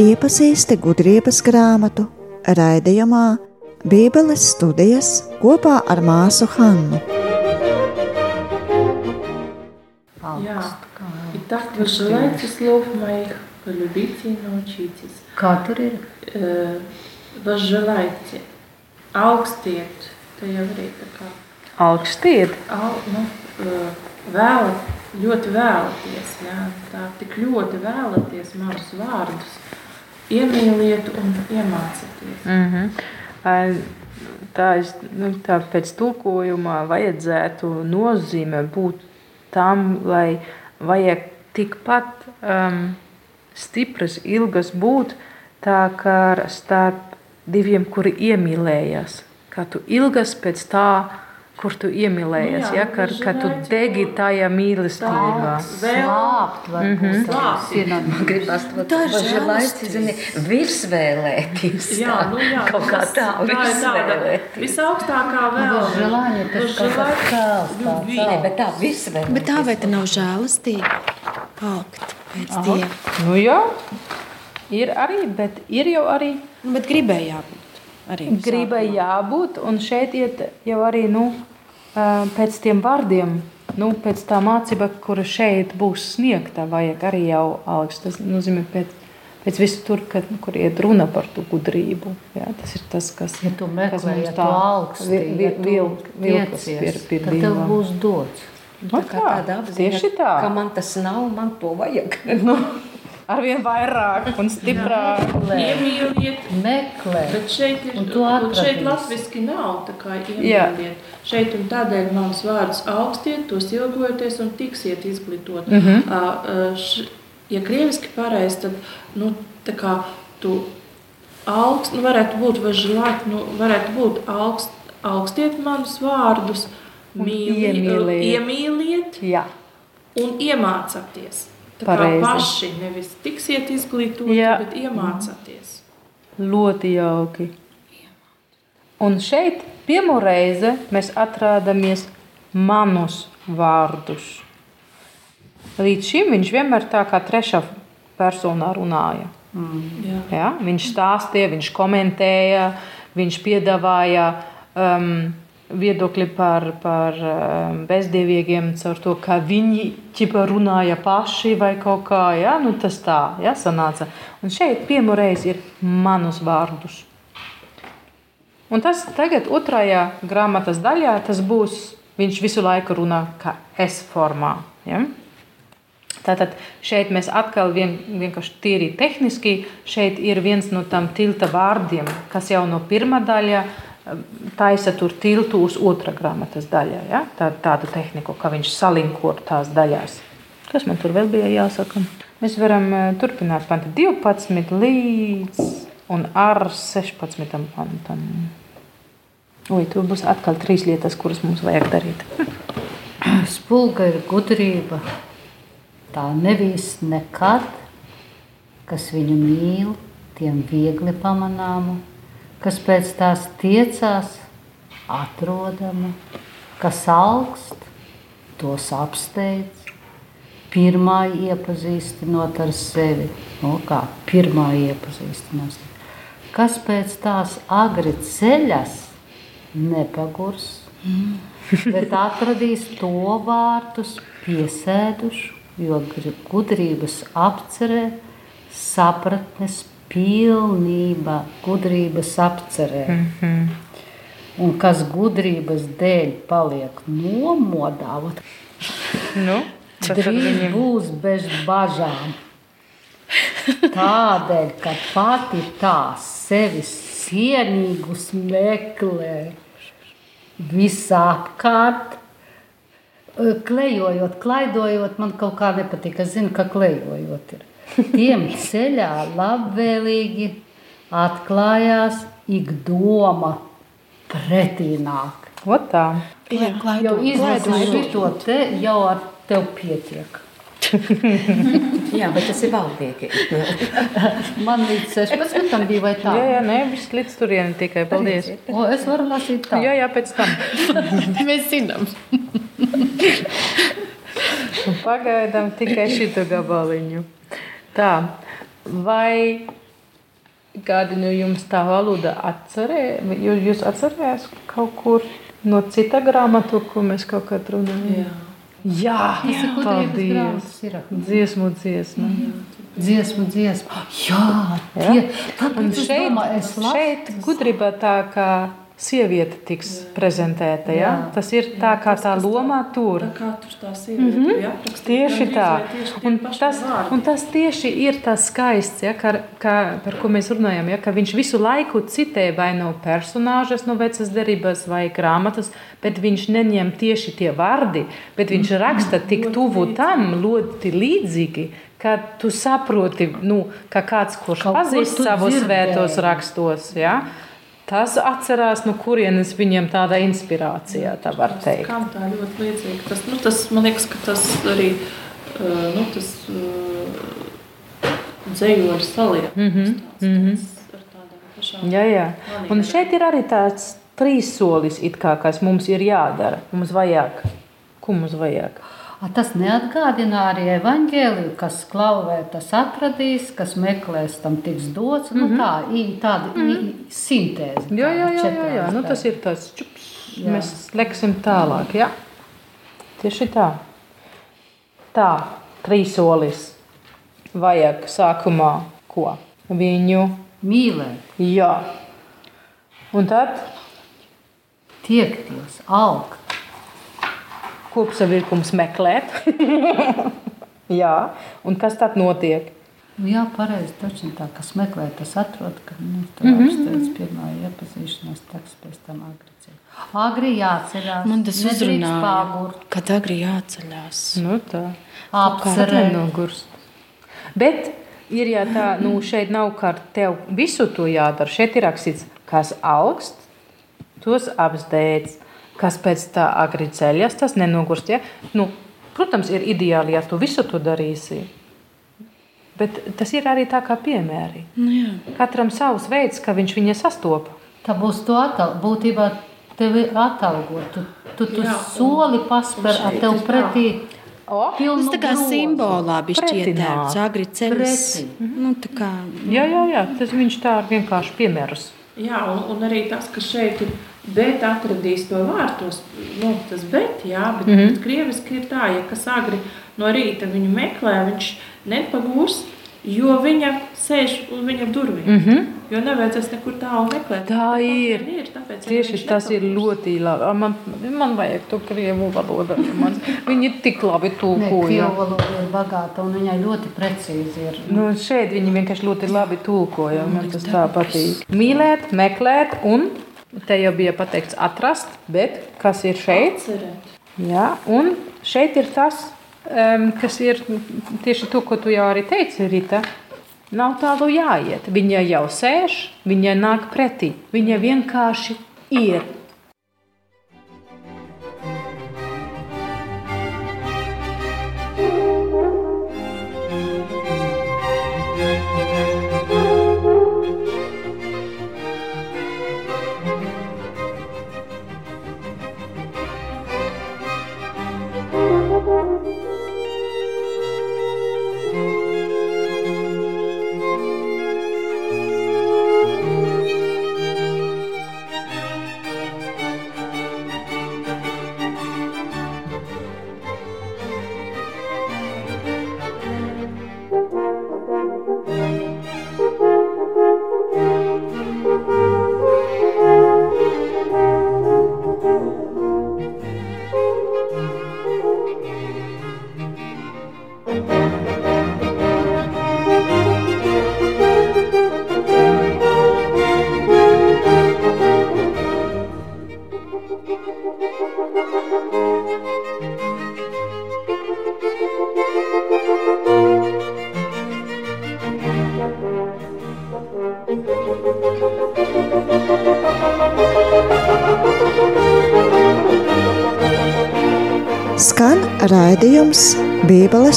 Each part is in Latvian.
Iepazīsti gudrības grāmatu raidījumā Bībeles studijas kopā ar māsu Hannu. Ja. Итак, вы желаете слов моих, полюбите и научитесь. Kā tur ir? Э, Возжелайте, augstiet, tā jau arī tā kā Augstiet. au, nu, eh, vēlat, ļoti vēlaties, jā, tā tik ļoti vēlaties manus vārdus, iemīliet un iemācieties. Mm -hmm. Tā, es, nu, tā pēc tulkojuma vajadzētu nozīme būt tam, lai vajag tikpat um, stipras, ilgas būt, tā kā starp diviem, kuri iemīlējās. Kā tu ilgas pēc tā, kur tu iemīlējies, Nu jā, ja, ka, ka tu degi tajā mīlestībā. Slāpt, varbūt Slāpt. tas gribas to Tā žēlastība. zini, virsvēlēties. Jā, tā. nu jā, Kaut kā tā, tā virsvēlēties. visaugstākā vēl. Žēlāņi, tas kaut kā cēls tāds. Vi- Nē, bet tā virsvēlēties. Bet tā vai tā nav žēlastība? Augt pēc dieva. Nu, jā, ir arī, bet ir jau arī Nu, Bet gribēja jābūt. Sākumā. jābūt, un šeit iet jau arī nu, pēc tiem vārdiem, nu, pēc tā mācība, kura šeit būs sniegta, vajag arī jau augsts. Tas nozīmē pēc, pēc visu tur, kad, kur iet runa par to gudrību. Jā, tas ir tas, kas, Ja tu meklē, ja tā augsti, vi- ja vi- tu vilk- vilkas pie- pie tad tev būs dots. Nu, Tā kā tā, tāda apziņa, tieši tā. ka man tas nav, man to vajag. Arvien vairāk un stiprāk. Iemīliet, Meklē. bet šeit ir Un un šeit latviski nav tā kā iemīliet. Šeit un tādēļ manas vārdus augstiet, tos ilgojoties un tiksiet izglītot. Mm. -hmm. Ja krieviski pareizi, tad, nu, tā kā tu augst, nu, varētu būt važilāt, nu, varētu būt augst, augstiet manus vārdus, mīli, iemīliet. iemīliet Jā, un iemācāties. Pareizi. paši nevis tiksiet izglītoti, Jā. bet iemācāties. ļoti jauki. Un šeit pirmo reizi mēs atrādāmies manus vārdus. Līdz šim viņš vienmēr tā kā trešā personā runāja. Jā. Ja? Viņš stāstīja, viņš komentēja, viņš piedāvāja um, viedokli par, par um, bezdievīgiem, caur to, ka viņi ķipa runāja paši vai kaut kā. Ja? Nu, tas tā ja? sanāca. Un šeit pirmo reizi ir manus vārdus. Un tas tagad otrajā grāmatas daļā tas būs, viņš visu laiku runā kā es formā. Ja? Tātad šeit mēs atkal vien, vienkārši tīri tehniski, šeit ir viens no tām tilta vārdiem, kas jau no pirmā daļa eh, taisa tur tiltu uz otrā grāmatas daļā. Ja? Tā, tādu tehniku, ka viņš salinko tās daļās. Kas man tur vēl bija jāsaka? Mēs varam eh, turpināt pantu 12 līdz un ar 16 pantam. Oi, tur būs atkal trīs lietas, kuras mums vajag darīt. Spulga ir gudrība. Tā nevis nekad, kas viņu mīl, tiem viegli pamanāma, kas pēc tās tiecās, atrodama, kas augst, tos apsteidz. Pirmā iepazīstinot ar sevi, no kā pirmā iepazīstinās. Kas pēc tās agri ceļas, nepagurs, bet atradīs to vārtus piesēdušu, jo gudrības apcerē, sapratnes pilnība, gudrības apcerē. Mm -hmm. Un kas gudrības dēļ paliek nomodā, Nu, drīz būs bez bažām. Tādēļ, ka pati tā sevis cienīgus meklē visapkārt. Klejojot, klaidojot, man kaut kā nepatīk. Es zinu, ka klejojot ir. Tiem ceļā labvēlīgi atklājās ik doma pretīnāk. Ot tā. Jā, Jau klaidot, izlasīju to te, jau ar tev pietiek. Jā, bet tas ir valdīgi. Man līdz 16 bija vai tā? Jā, jā, nē, viss līdz turienei tikai. Paldies. O, es varu lasīt tā. Jā, jā, pēc tam. Mēs zinām. Pagaidām tikai šito gabaliņu. Tā, vai kāda no jums tā valoda atcerē, jūs, jūs atcerējās kaut kur no cita grāmatu, ko mēs kaut kad runājam? Jā. Jā, Tas ir gudrības paldies. Dziesmu, dziesmu. Dziesmu, dziesmu. Jā, tie, tāpēc Un es šeit, domāju, es šeit gudrība tā kā sieviete tiks prezentēta. Ja? Jā. Tas ir tā kā tā loma tur. Tā kā tur tā sieviete bija aprakstīta. Mhm. Tieši tā. tieši tie Un tas, vārdi. un tas tieši ir tas skaists, ja, ka, ka, par ko mēs runājam. Ja, ka viņš visu laiku citē vai no personāžas, no vecas derības vai grāmatas, bet viņš neņem tieši tie vārdi, bet viņš raksta tik tuvu tam, ļoti līdzīgi. Ka tu saproti, nu, ka kāds, kurš pazīst savus svētos rakstos, ja, tas atcerās, no kurienes viņam tāda inspirācija, tā var teikt. Kam tā ļoti līdzīga? Tas, nu, tas, man liekas, ka tas arī uh, nu, tas uh, dzējoļu saliekums. Mhm, tāds, mhm. tāds ar tādām pašām Jā, jā. Un šeit ir arī tāds trīs solis, kā, kas mums ir jādara. Mums vajag. Ko mums vajag? A, Tas neatgādina arī evaņģēliju, kas klauvē, tas atradīs, kas meklēs, tam tiks dots. Nu, tā ir tāda mm -hmm. sintēze. Jā, jā, jā, jā, jā. Nu, tas ir tas čups. Jā. Mēs leksim tālāk. Jā. Tieši tā. Tā, trīs solis. Vajag sākumā ko? Viņu. mīlēt, Jā. Un tad tiekties, augt. Kopsavilkums meklēt. Jā. Un kas tad notiek? Nu, jā, pareizi. Taču tā, kas meklē, tas atrod, ka nu, tur mm -hmm. apsteidz pirmā iepazīšanās, taks pēc tam agri ceļ. Agri jāceļās. Man tas uzrunāja, kad agri jāceļās. Nu, tā. apcerēt. nenogurst. Bet ir jau tā, nu, šeit nav kā tev visu to jādara. Šeit ir rakstīts, kas augst, tos apsteidz. Kas pēc tā agri ceļas, tas nenogurst. Ja? Nu, protams, ir ideāli, ja tu visu to darīsi. Bet tas ir arī tā kā piemēri. Nu, jā. Katram savs veids, kā viņš viņu sastopa. Tā būs to atal, būtībā tevi atalgot. Tu, tu, tu Jā, soli pasper, un tev pretī O, Tas tā kā grozu. simbolā bija šķietēts, agri ceļas. Pretī. Nu, tā kā, jā, jā, jā, tas viņš tā vienkārši piemērs. Jā, un, un arī tas, ka šeit ir bet atradīs to vārtos, nu, tas bet, jā, bet, mm. -hmm. krieviski ir tā, ja kas agri no rīta viņu meklē, viņš nepagūs, jo viņa sēž uz viņa durvīm. Mm. -hmm. Jo nevajadzēs nekur tālu meklēt. Tā ir. ir tāpēc, ja Tieši viņš tas ir ļoti labi. Man, man vajag to krievu valodu. Man, viņi tik labi tulkoja. Krievu valoda ir bagāta un viņai ļoti precīzi ir. Nu, šeit viņi vienkārši ļoti labi tulkoja. Man tas tā patīk. Mīlēt, meklēt, un te jau bija pateikts atrast, bet kas ir šeit? Cerēt. Jā, un šeit ir tas, kas ir tieši to, ko tu jau arī teici, Rita. Nav tālu jāiet. Viņa jau sēž, viņa nāk pretī. Viņa vienkārši ir.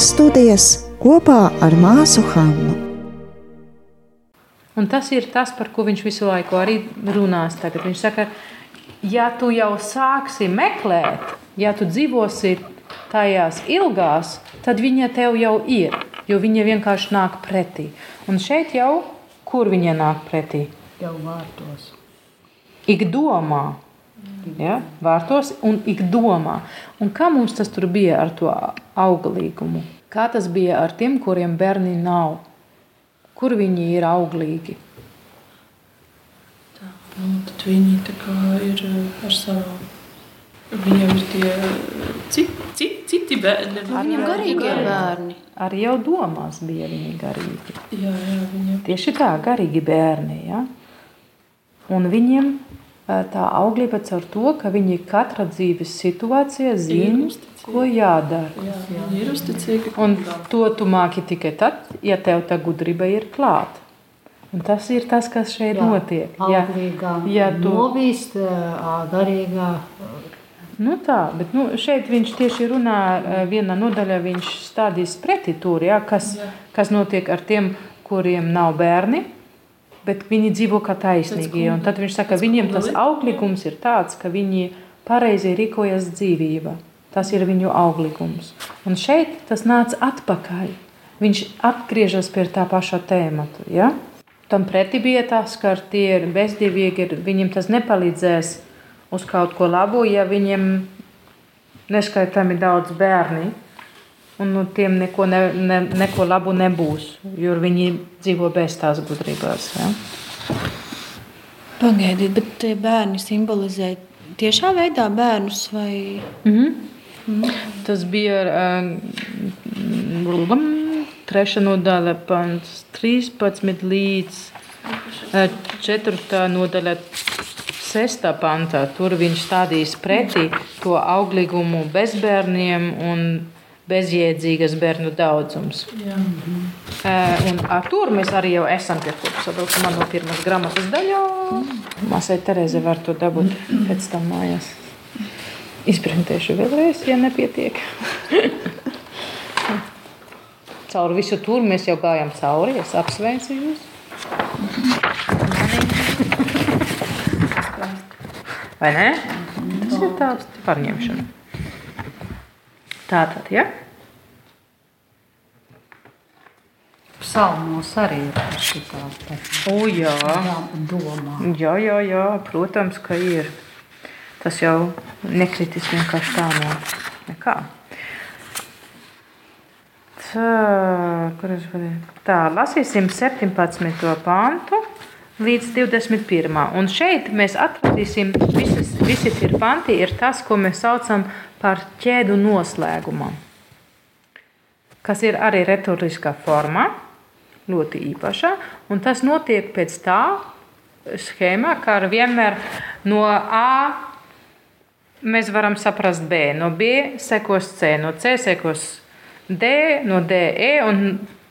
Bībeles studijas kopā ar māsu Hannu. Un tas ir tas, par ko viņš visu laiku arī runās. Tagad. Viņš saka, ja tu jau sāksi meklēt, ja tu dzīvosi tajās ilgās, tad viņa tev jau ir, jo viņa vienkārši nāk pretī. Un šeit jau kur viņa nāk pretī? Jau vārtos. Ik domā. Ja, vārtos un ik domā. Un kā mums tas tur bija ar to auglīgumu? Kā tas bija ar tiem, kuriem bērni nav? Kur viņi ir auglīgi? Nu, tad viņi tā ir eh, ar savu. Viņiem ir tie citi, citi, citi bērni. Viņam garīgie bērni. Arī jau domās bija viņi garīgi. Jā, jā, viņiem. Tieši tā, garīgi bērni. Ja? Un viņiem tā auglība caur to, ka viņi katra dzīves situācijā zina, ko jādara. Jā, viņi ir uzticīgi. Un to tu māki tikai tad, ja tev tā gudrība ir klāta. Un tas ir tas, kas šeit Jā, notiek. Auglīgā, ja tu, novīst, garīgā. nu tā, bet nu, šeit viņš tieši runā, viena nodaļa viņš stādīs pretī tur, ja, kas, kas notiek ar tiem, kuriem nav bērni, bet viņi dzīvo kā taisnīgi. Un tad viņš saka, viņiem tas auglīgums ir tāds, ka viņi pareizi rīkojas dzīvība. Tas ir viņu auglīgums. Un šeit tas nāca atpakaļ. Viņš atgriežas pie tā paša tēmata. Ja? Tam pretī bija tas, ka tie ir bezdīvīgi, ir- viņiem tas nepalīdzēs uz kaut ko labu, ja viņiem neskaitāmi daudz bērni. Un no tiem neko, ne, ne, neko labu nebūs, jo viņi dzīvo bez tās gudrības. Ja? Pagaidiet, bet tie bērni simbolizē tiešā veidā bērnus vai Tas bija uh, trešā nodaļa, pants 13 līdz uh, 4. nodaļa. Sestā pantā tur viņš stādīs pretī to auglīgumu bezbērniem un bezjēdzīgas bērnu daudzums. Jā. Uh, un tur mēs arī jau esam pie kopsavilkuma man no pirmās grāmatas daļā. Māsai Tereze var to dabūt pēc tam mājās. Izprintēšu vēlreiz, ja nepietiek. Cauri visu tur mēs jau gājām cauri. Es apsveicu jūs. Vai ne? Tas ir tāds pārņemšana. Tā tad, ja? Psalmos arī ir šitā O, jā. domā. Jā, jā, jā, protams, ka ir. Tas jau nekritis vienkārši tā no nekā. Tā, kur es varēju? Tā, lasīsim 17. pāntu līdz 21. Un šeit mēs atradīsim, visas, visi tie panti ir tas, ko mēs saucam par ķēdu noslēgumu. Kas ir arī retoriskā formā, ļoti īpaša, un tas notiek pēc tā schēmā, kā vienmēr no A mēs varam saprast B, no B sekos C, no C sekos D, no D E,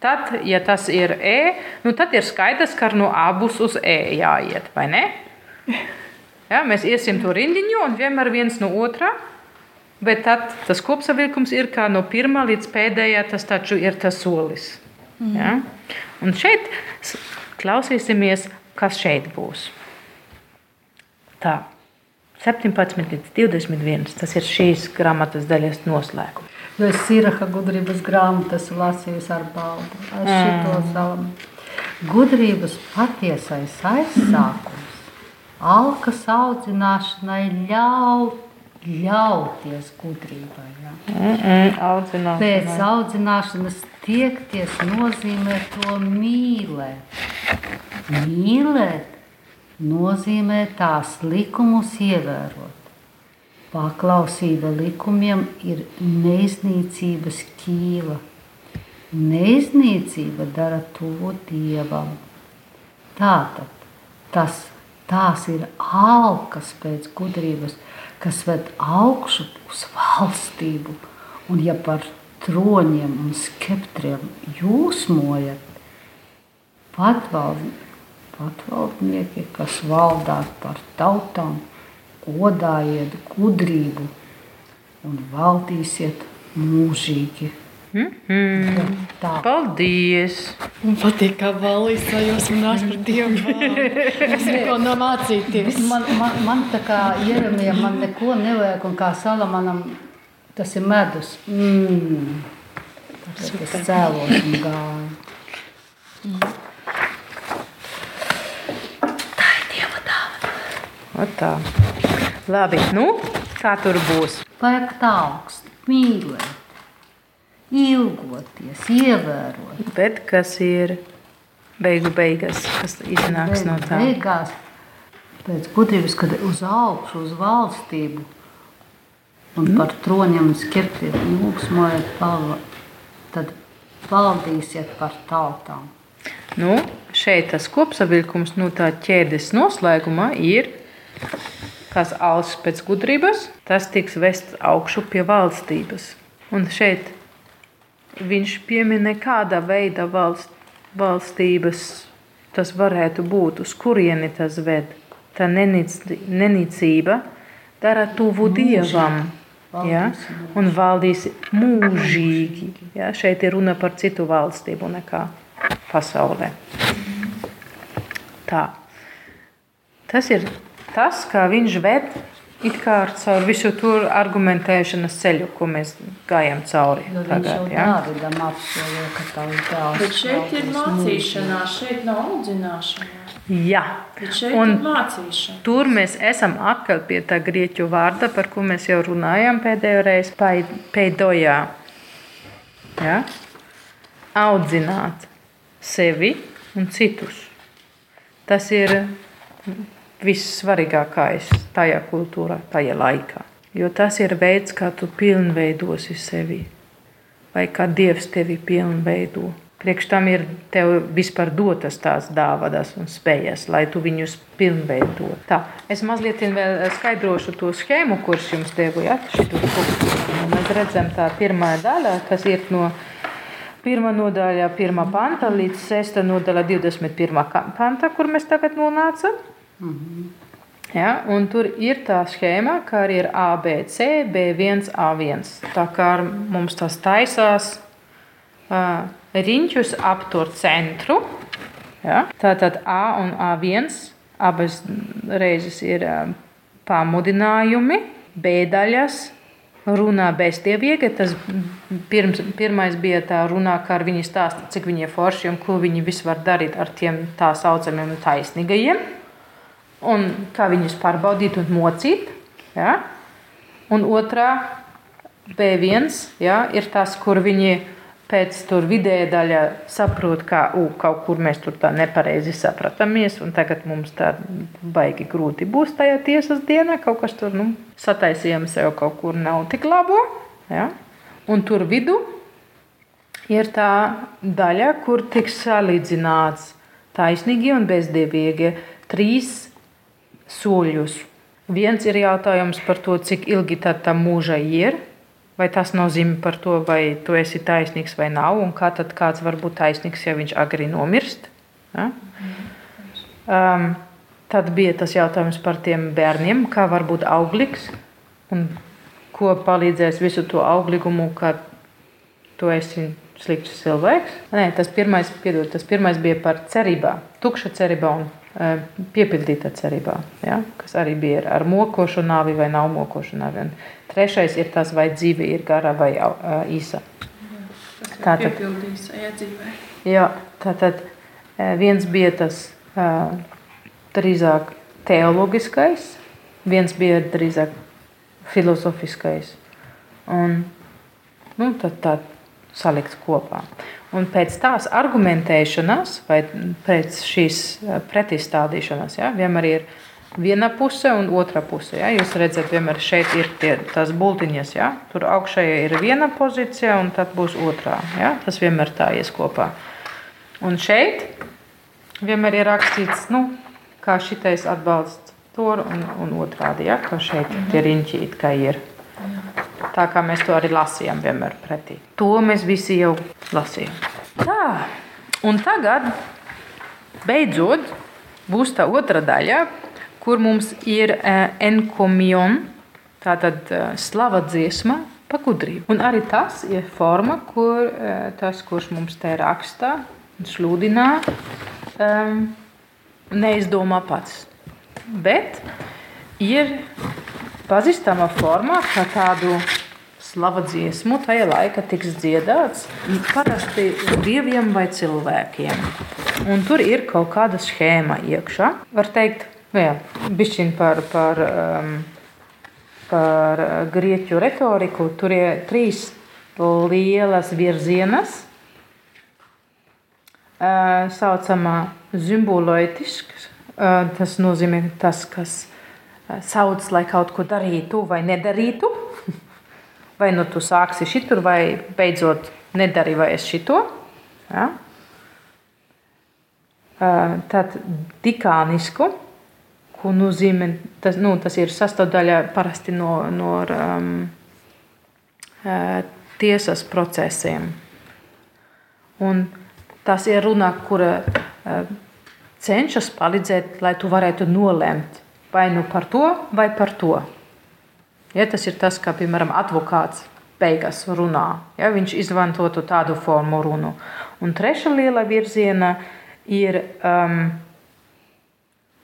tad, ja tas ir E, nu tad ir skaidrs, ka no A būs uz E jāiet, vai ne? Ja, mēs iesim to rindiņu un vienmēr viens no otrā, bet tad tas kopsavilkums ir kā no pirmā līdz pēdējā, tas taču ir tas solis. Ja? Un šeit klausīsimies, kas šeit būs. Tā, 17 līdz 21. Tas ir šīs grāmatas daļas noslēgums. Jo es Siraha gudrības grāmatas lasīju ar baudu. Ar šito savu. Gudrības patiesais aizsākums, alkas audzināšanai ļaut, ļauties gudrībai. Ja? Mm -mm, audzināt. Pēc audzināšanas tiekties nozīmē to mīlēt. Mīlēt nozīmē tās likumus ievērot. Paklausība likumiem ir neiznīcības ķīla. Neiznīcība dara to dievam. Tātad tas, tās ir alkas pēc gudrības, kas ved augšu uz valstību. Un ja par troņiem un skeptriem jūsmojat, patvald, patvaldnieki, kas valdāt par tautām, godājiet gudrību un valdīsiet mūžīgi. Mm -hmm. Tā. Paldies! Man patīk, kā valīsā jūs runājat par Dievu. Es neko nemācīties. Man, man, man tā kā Jeremijam man neko nevajag, un kā Salamanam tas ir medus. Mm. Tāpēc es cēlos un gāju. Mm. Tā ir Dieva dāvana. Tā. Labi, nu kā tur būs? Vajag tā augstu, mīlēt ilgoties, ievērot. Bet kas ir beigu beigas, kas iznāks no tā? Beigās, pēc gudrības, kad uz augšu, uz valstību un Mm. par troņiem un skirtiem lūgsmojot, palva, tad valdīsiet par tautām. Nu, šeit tas kopsavilkums no tā ķēdes noslēgumā ir, kas alus pēc gudrības, tas tiks vests augšu pie valstības. Un šeit viņš piemina, kāda veida valst, valstības tas varētu būt, uz kurieni tas ved. Tā nenic- nenicība dara tuvu dievam. Ja? Un valdīs mūžīgi. Ja? Šeit ir runa par citu valstību nekā pasaulē. Tā. Tas ir tas, kā viņš ved it kā ar caur visu to argumentēšanas ceļu, ko mēs gājām cauri. Jau Tagad, apsolīja, ka tavs dēls Bet šeit ir mācīšanās, šeit nav audzināšana. Jā. Un- ir. Tur mēs esam atkal pie tā grieķu vārda, par ko mēs jau runājām pēdējo reizi, peidojā. Ja? Audzināt sevi un citus. Tas ir vissvarīgākais tajā kultūrā, tajā laikā. Jo tas ir veids, kā tu pilnveidosi sevi, vai kā Dievs tevi pilnveido. Priekš tam ir tev vispār dotas tās dāvadas un spējas, lai tu viņus pilnveidotu. Tā, es mazliet vēl skaidrošu to schēmu, kurš jums devu. Ja? Mēs redzam, tā pirmā daļa, kas ir no pirmā nodaļa, pirmā panta līdz sesta nodaļa, 21. ka- panta, kur mēs tagad nonācam. Ja, un tur ir tā schēma, kā arī ir ABC, B1, A1. Tā kā mums tas taisās uh, riņķus ap to centru. Ja? Tātad A un A1 abas reizes ir uh, pamudinājumi, B daļas. Runā bezdievīgi. Tas pirms, pirmais bija tā runā, kā viņi stāsta, cik viņi ir forši un ko viņi vispār var darīt ar tiem tā saucamiem taisnīgajiem un kā viņus pārbaudīt un mocīt. Ja? Un otrā, B1, ja, ir tas, kur viņi pēc tam vidēja daļa saprot, ka u, kaut kur mēs tur tā nepareizi sapratāmies, un tagad mums tā baigi grūti būs tajā tiesas dienā. Kaut kas tur nu, sataisījām sev kaut kur nav tik labo. Ja? Un tur vidū ir tā daļa, kur tiks salīdzināts taisnīgi un bezdievīgi trīs soļus. Viens ir jautājums par to, cik ilgi tā, mūža ir. Vai tas nozīmē par to, vai tu esi taisnīgs vai nav, un kā tad kāds var būt taisnīgs, ja viņš agri nomirst? Ja? Um, tad bija tas jautājums par tiem bērniem, kā var būt auglīgs un ko palīdzēs visu to auglīgumu, kad tu esi slikts cilvēks. Nē, tas pirmais, piedod, tas pirmais bija par cerībā, tukša cerībā un piepildīta cerībā, ja? kas arī bija ar mokošu nāvi vai nav mokošu nāvi. Un trešais ir tas, vai dzīve ir gara vai uh, īsa. Tā tad piepildīs iedzīvē. Jā, tātad eh, viens bija tas drīzāk teoloģiskais, viens bija drīzāk filozofiskais. Un, nu, tad tā salikt kopā. Un pēc tās argumentēšanas, vai pēc šīs eh, pretizstādīšanas, ja, vienmēr ir viena puse un otra puse. Ja. Jūs redzat, vienmēr šeit ir tie, tās bultiņas. Ja. Tur augšējā ir viena pozīcija, un tad būs otrā. Ja. Tas vienmēr tā ies kopā. Un šeit vienmēr ir rakstīts, nu, kā šitais atbalsts to un, un otrādi, ja, ka šeit tie riņķi it kā ir. Tā kā mēs to arī lasījām vienmēr pretī. To mēs visi jau lasījām. Tā, un tagad beidzot būs tā otra daļa, kur mums ir uh, enkomion, tātad uh, slava dziesma pa gudrību. Un arī tas ir forma, kur uh, tas, kurš mums te raksta sludinā, um, neizdomā pats. Bet ir pazīstama forma, ka tādu slava dziesmu tajā laikā tiks dziedāts parasti dieviem vai cilvēkiem. Un tur ir kaut kāda schēma iekšā. Var teikt, Nu bišķiņ par, par, um, par uh, grieķu retoriku. Tur ir trīs lielas virzienas. Uh, saucamā simboloitisks. Uh, tas nozīmē tas, kas uh, sauc, lai kaut ko darītu vai nedarītu. Vai nu tu sāksi šitur, vai beidzot nedari vairs šito. Ja? Uh, tad dikānisku, ko nozīmē, tas, nu, tas ir sastāvdaļa parasti no, no um, uh, tiesas procesiem. Un tas ir runa, kura cenšas palīdzēt, lai tu varētu nolemt vai nu par to, vai par to. Ja, tas ir tas, kā piemēram advokāts beigās runā. Ja, viņš izmantotu tādu formu runu. Un trešā liela virziena ir um,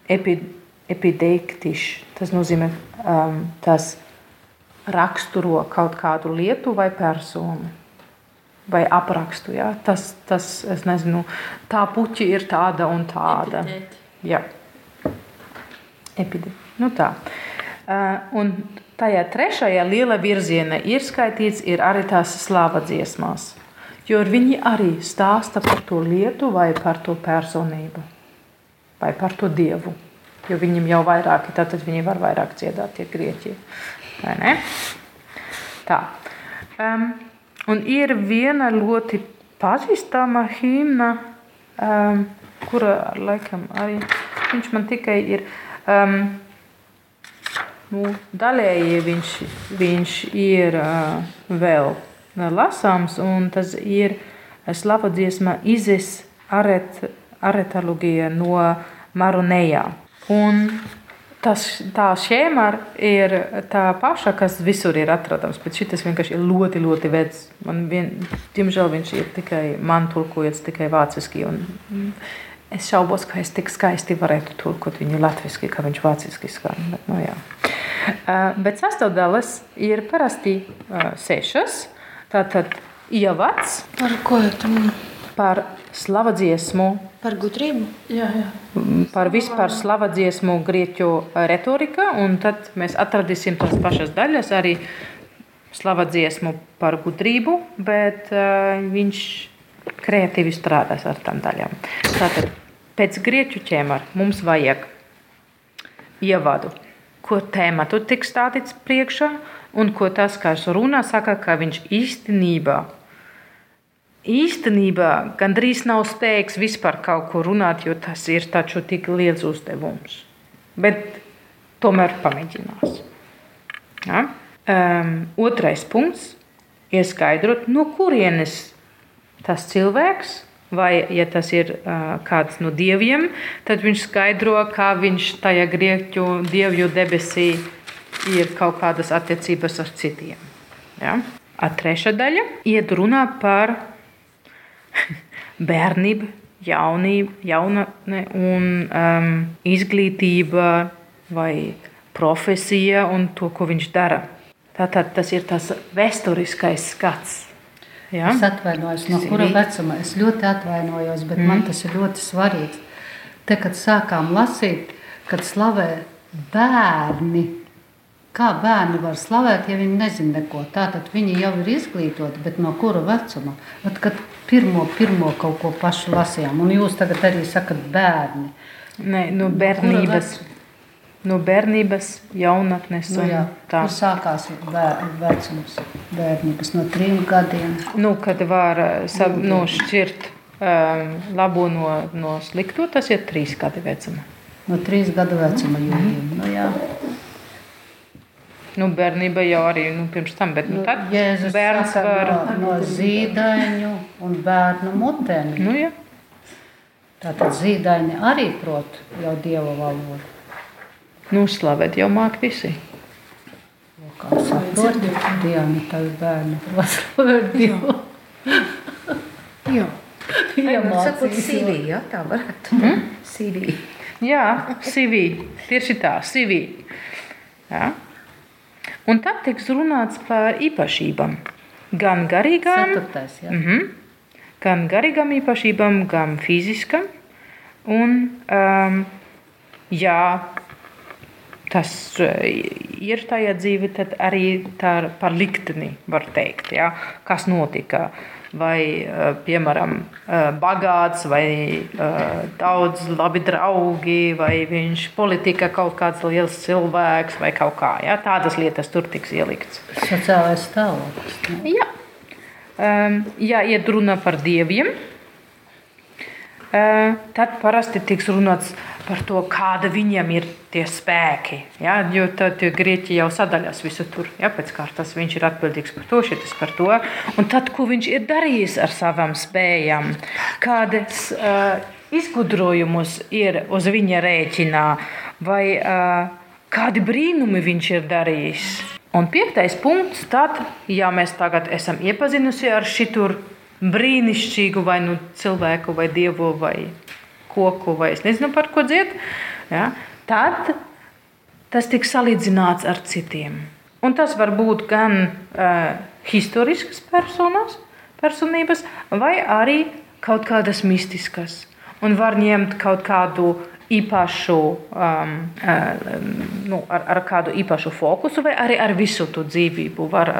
epi, epideiktišs. Tas nozīmē, um, tas raksturo kaut kādu lietu vai personu. Vai aprakstu. Ja? Tas, tas, es nezinu, tā puķi ir tāda un tāda. Epitēti. Jā, epidēmija. Nu tā. Uh, un tajā trešajā liela virzienā ir skaitīts ir arī tās slāva dziesmās. Jo viņi arī stāsta par to lietu vai par to personību vai par to dievu. Jo viņiem jau vairāki, tad viņi var vairāk dziedāt tie grieķi. Vai ne? Tā. Um, un ir viena ļoti pazīstama himna, um, kura laikam arī viņš man tikai ir. Um, nu, daļēji viņš, viņš ir uh, vēl, vēl lasāms, un tas ir slava dziesma Izes aret, aretalogija no Marunējā. Un tas, tā schēma ir tā paša, kas visur ir atrodams, bet šis vienkārši ir ļoti, ļoti vecs. Man vien, diemžēl viņš ir tikai man tulkots tikai vāciski. Un, mm, Es šaubos, ka es tik skaisti varētu tulkot viņu latviešu, kā viņš vāciski skan. Bet, nu, jā. Bet sastāvdaļas ir parasti sešas. Tātad ievads Par ko tu runā? par slavadziesmu, Par gudrību? Jā, jā. par vispār slavadziesmu grieķu retorika, un tad mēs atradīsim tās pašas daļas arī slavadziesmu par gudrību, bet uh, viņš kreatīvi strādās ar tām daļām. Tātad pēc grieķu ķēmara mums vajag ievadu, ko tēmatu tiks stādīts priekšā, un ko tas, kas runā, saka, ka viņš īstenībā īstenībā gandrīz nav spējīgs vispār kaut ko runāt, jo tas ir taču tik liels uzdevums. Bet tomēr pamēģinās. Ja? Um, otrais punkts ir skaidrot, no kurienes tas cilvēks, vai ja tas ir uh, kāds no dieviem, tad viņš skaidro, kā viņš tajā grieķu dievju debesī ir kaut kādas attiecības ar citiem. Ja? A trešā daļa iet runā par bērnību, jaunību, jaunatne un um, izglītība vai profesija un to, ko viņš dara. Tātad tas ir tas vēsturiskais skats. Ja? Es atvainojos, no kura vecuma es ļoti atvainojos, bet mm. man tas ir ļoti svarīgi. Te, kad sākām lasīt, kad slavē bērni, kā bērni var slavēt, ja viņi nezina neko. Tātad viņi jau ir izglītoti, bet no kura vecuma? At, kad pirmo, pirmo kaut ko pašu lasījām, un jūs tagad arī sakat bērni. Nē, no bērnības. No bērnības, jaunatnes Nu, un jā, tā. kur sākās vecums bērnības no trim gadiem? Nu, kad var eh, sa- nošķirt um, labo no, no slikto, tas ir trīs gadi vecuma. No trīs gadu vecuma jūlijam. Nu, jā. Nu, bērnība jau arī nu, pirms tam, bet nu, tad Jēzus bērns var. no, no zīdaiņu un bērnu mutēm. Nu, jā. Tātad zīdaiņi arī prot jau dievu valodu. Nu, slavēt jau māk visi. Kā saprot, Diana, tavi bērni prot slavēt dievu. Jā. Sakot, CV, jā, tā varētu. Mm? CV. Jā, CV. Tieši tā, CV. Jā. Un tad tiks runāts par īpašībām. Gan garīgām, Ceturtais, jā. Mm -hmm. Gan garīgām īpašībām, gan fiziskām. Un, um, jā, tas ir tajā dzīve, tad arī tā par likteni var teikt, ja, kas notika. Vai, piemēram, bagāts, vai daudz labi draugi, vai viņš politikā kaut kāds liels cilvēks, vai kaut kā. Ja, tādas lietas tur tiks ielikts. Sociālais stāvoklis. Ja. Um, ja iet runa par dieviem, tad parasti tiks runāts par to, kāda viņam ir tie spēki. Ja? Jo tad grieķi jau sadaļās visu tur. Ja? Pēc kārtas viņš ir atbildīgs par to, šis par to. Un tad, ko viņš ir darījis ar savām spējām, kādas uh, izgudrojumus ir uz viņa rēķinā, vai uh, kādi brīnumi viņš ir darījis. Un piektais punkts, tad, ja mēs tagad esam iepazinuši ar šitur brīnišķīgu vai nu cilvēku vai dievu vai koku vai es nezinu par ko dzied, ja, tad tas tiks salīdzināts ar citiem. Un tas var būt gan uh, historiskas personas, personības, vai arī kaut kādas mistiskas. Un var ņemt kaut kādu īpašu, um, uh, nu, ar, ar kādu īpašu fokusu, vai arī ar visu to dzīvību, var,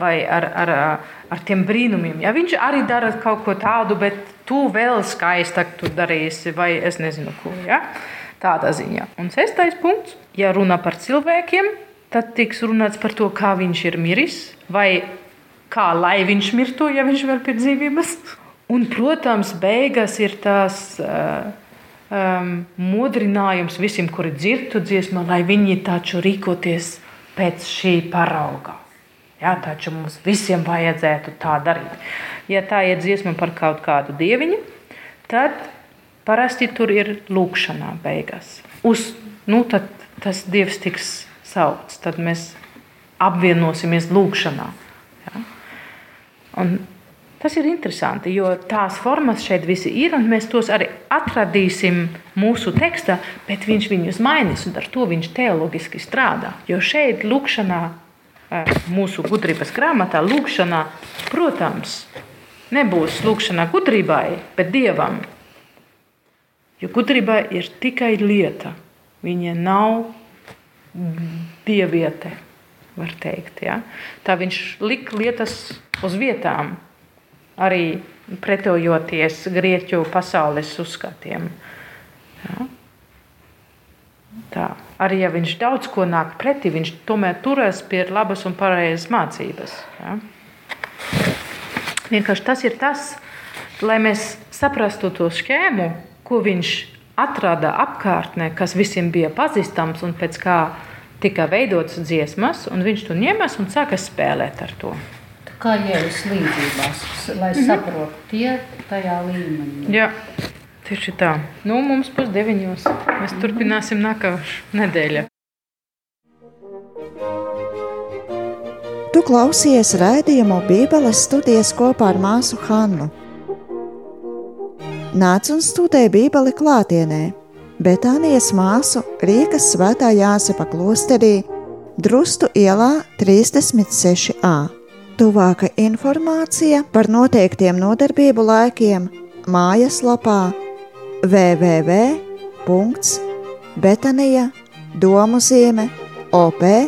vai ar, ar, ar tiem brīnumiem. Ja viņš arī dara kaut ko tādu, bet tu vēl skaistāk tu darīsi, vai es nezinu, ko. Ja? Tādā ziņā. Un sestais punkts, ja runā par cilvēkiem, tad tiks runāts par to, kā viņš ir miris, vai kā lai viņš mirtu, ja viņš vēl pie dzīvības. Un, protams, beigas ir tās uh, um, modrinājums visiem, kuri dzirdu dziesmu, lai viņi taču rīkoties pēc šī parauga. Jā, taču mums visiem vajadzētu tā darīt. Ja tā ir dziesma par kaut kādu dieviņu, tad parasti tur ir lūkšanā beigās. Uz, nu, tad tas dievs tiks saukts, tad mēs apvienosimies lūkšanā. Ja? Un tas ir interesanti, jo tās formas šeit visi ir, un mēs tos arī atradīsim mūsu tekstā, bet viņš viņus mainīs, un ar to viņš teoloģiski strādā. Jo šeit lūkšanā mūsu gudrības grāmatā, lūkšanā, protams, nebūs lūkšanā gudrībai, bet dievam. Jo gudrība ir tikai lieta. Viņa nav dieviete, var teikt. Ja? Tā viņš lika lietas uz vietām, arī pretojoties grieķu pasaules uzskatiem. Ja? Tā. Arī ja viņš daudz ko nāk pretī, viņš tomēr turas pie labas un pareizas mācības. Ja? Vienkārši tas ir tas, lai mēs saprastu to schēmu, ko viņš atrada apkārtnē, kas visiem bija pazīstams un pēc kā tika veidotas dziesmas, un viņš to ņemas un sāka spēlēt ar to. Kā ir līdzībās, lai mm -hmm. saprotu tie tajā līmenī. Jā. Tieši tā. Nu, mums pusdeviņos. Mēs turpināsim nākamā nedēļa. Tu klausies raidījumu Bībeles studijas kopā ar māsu Hannu. Nāc un studē Bībeli klātienē, bet Anijas māsu Rīgas svētā Jāsepa klosterī Drustu ielā 36a. Tuvāka informācija par noteiktiem nodarbību laikiem mājaslapā www.betanija domu zīme op.lv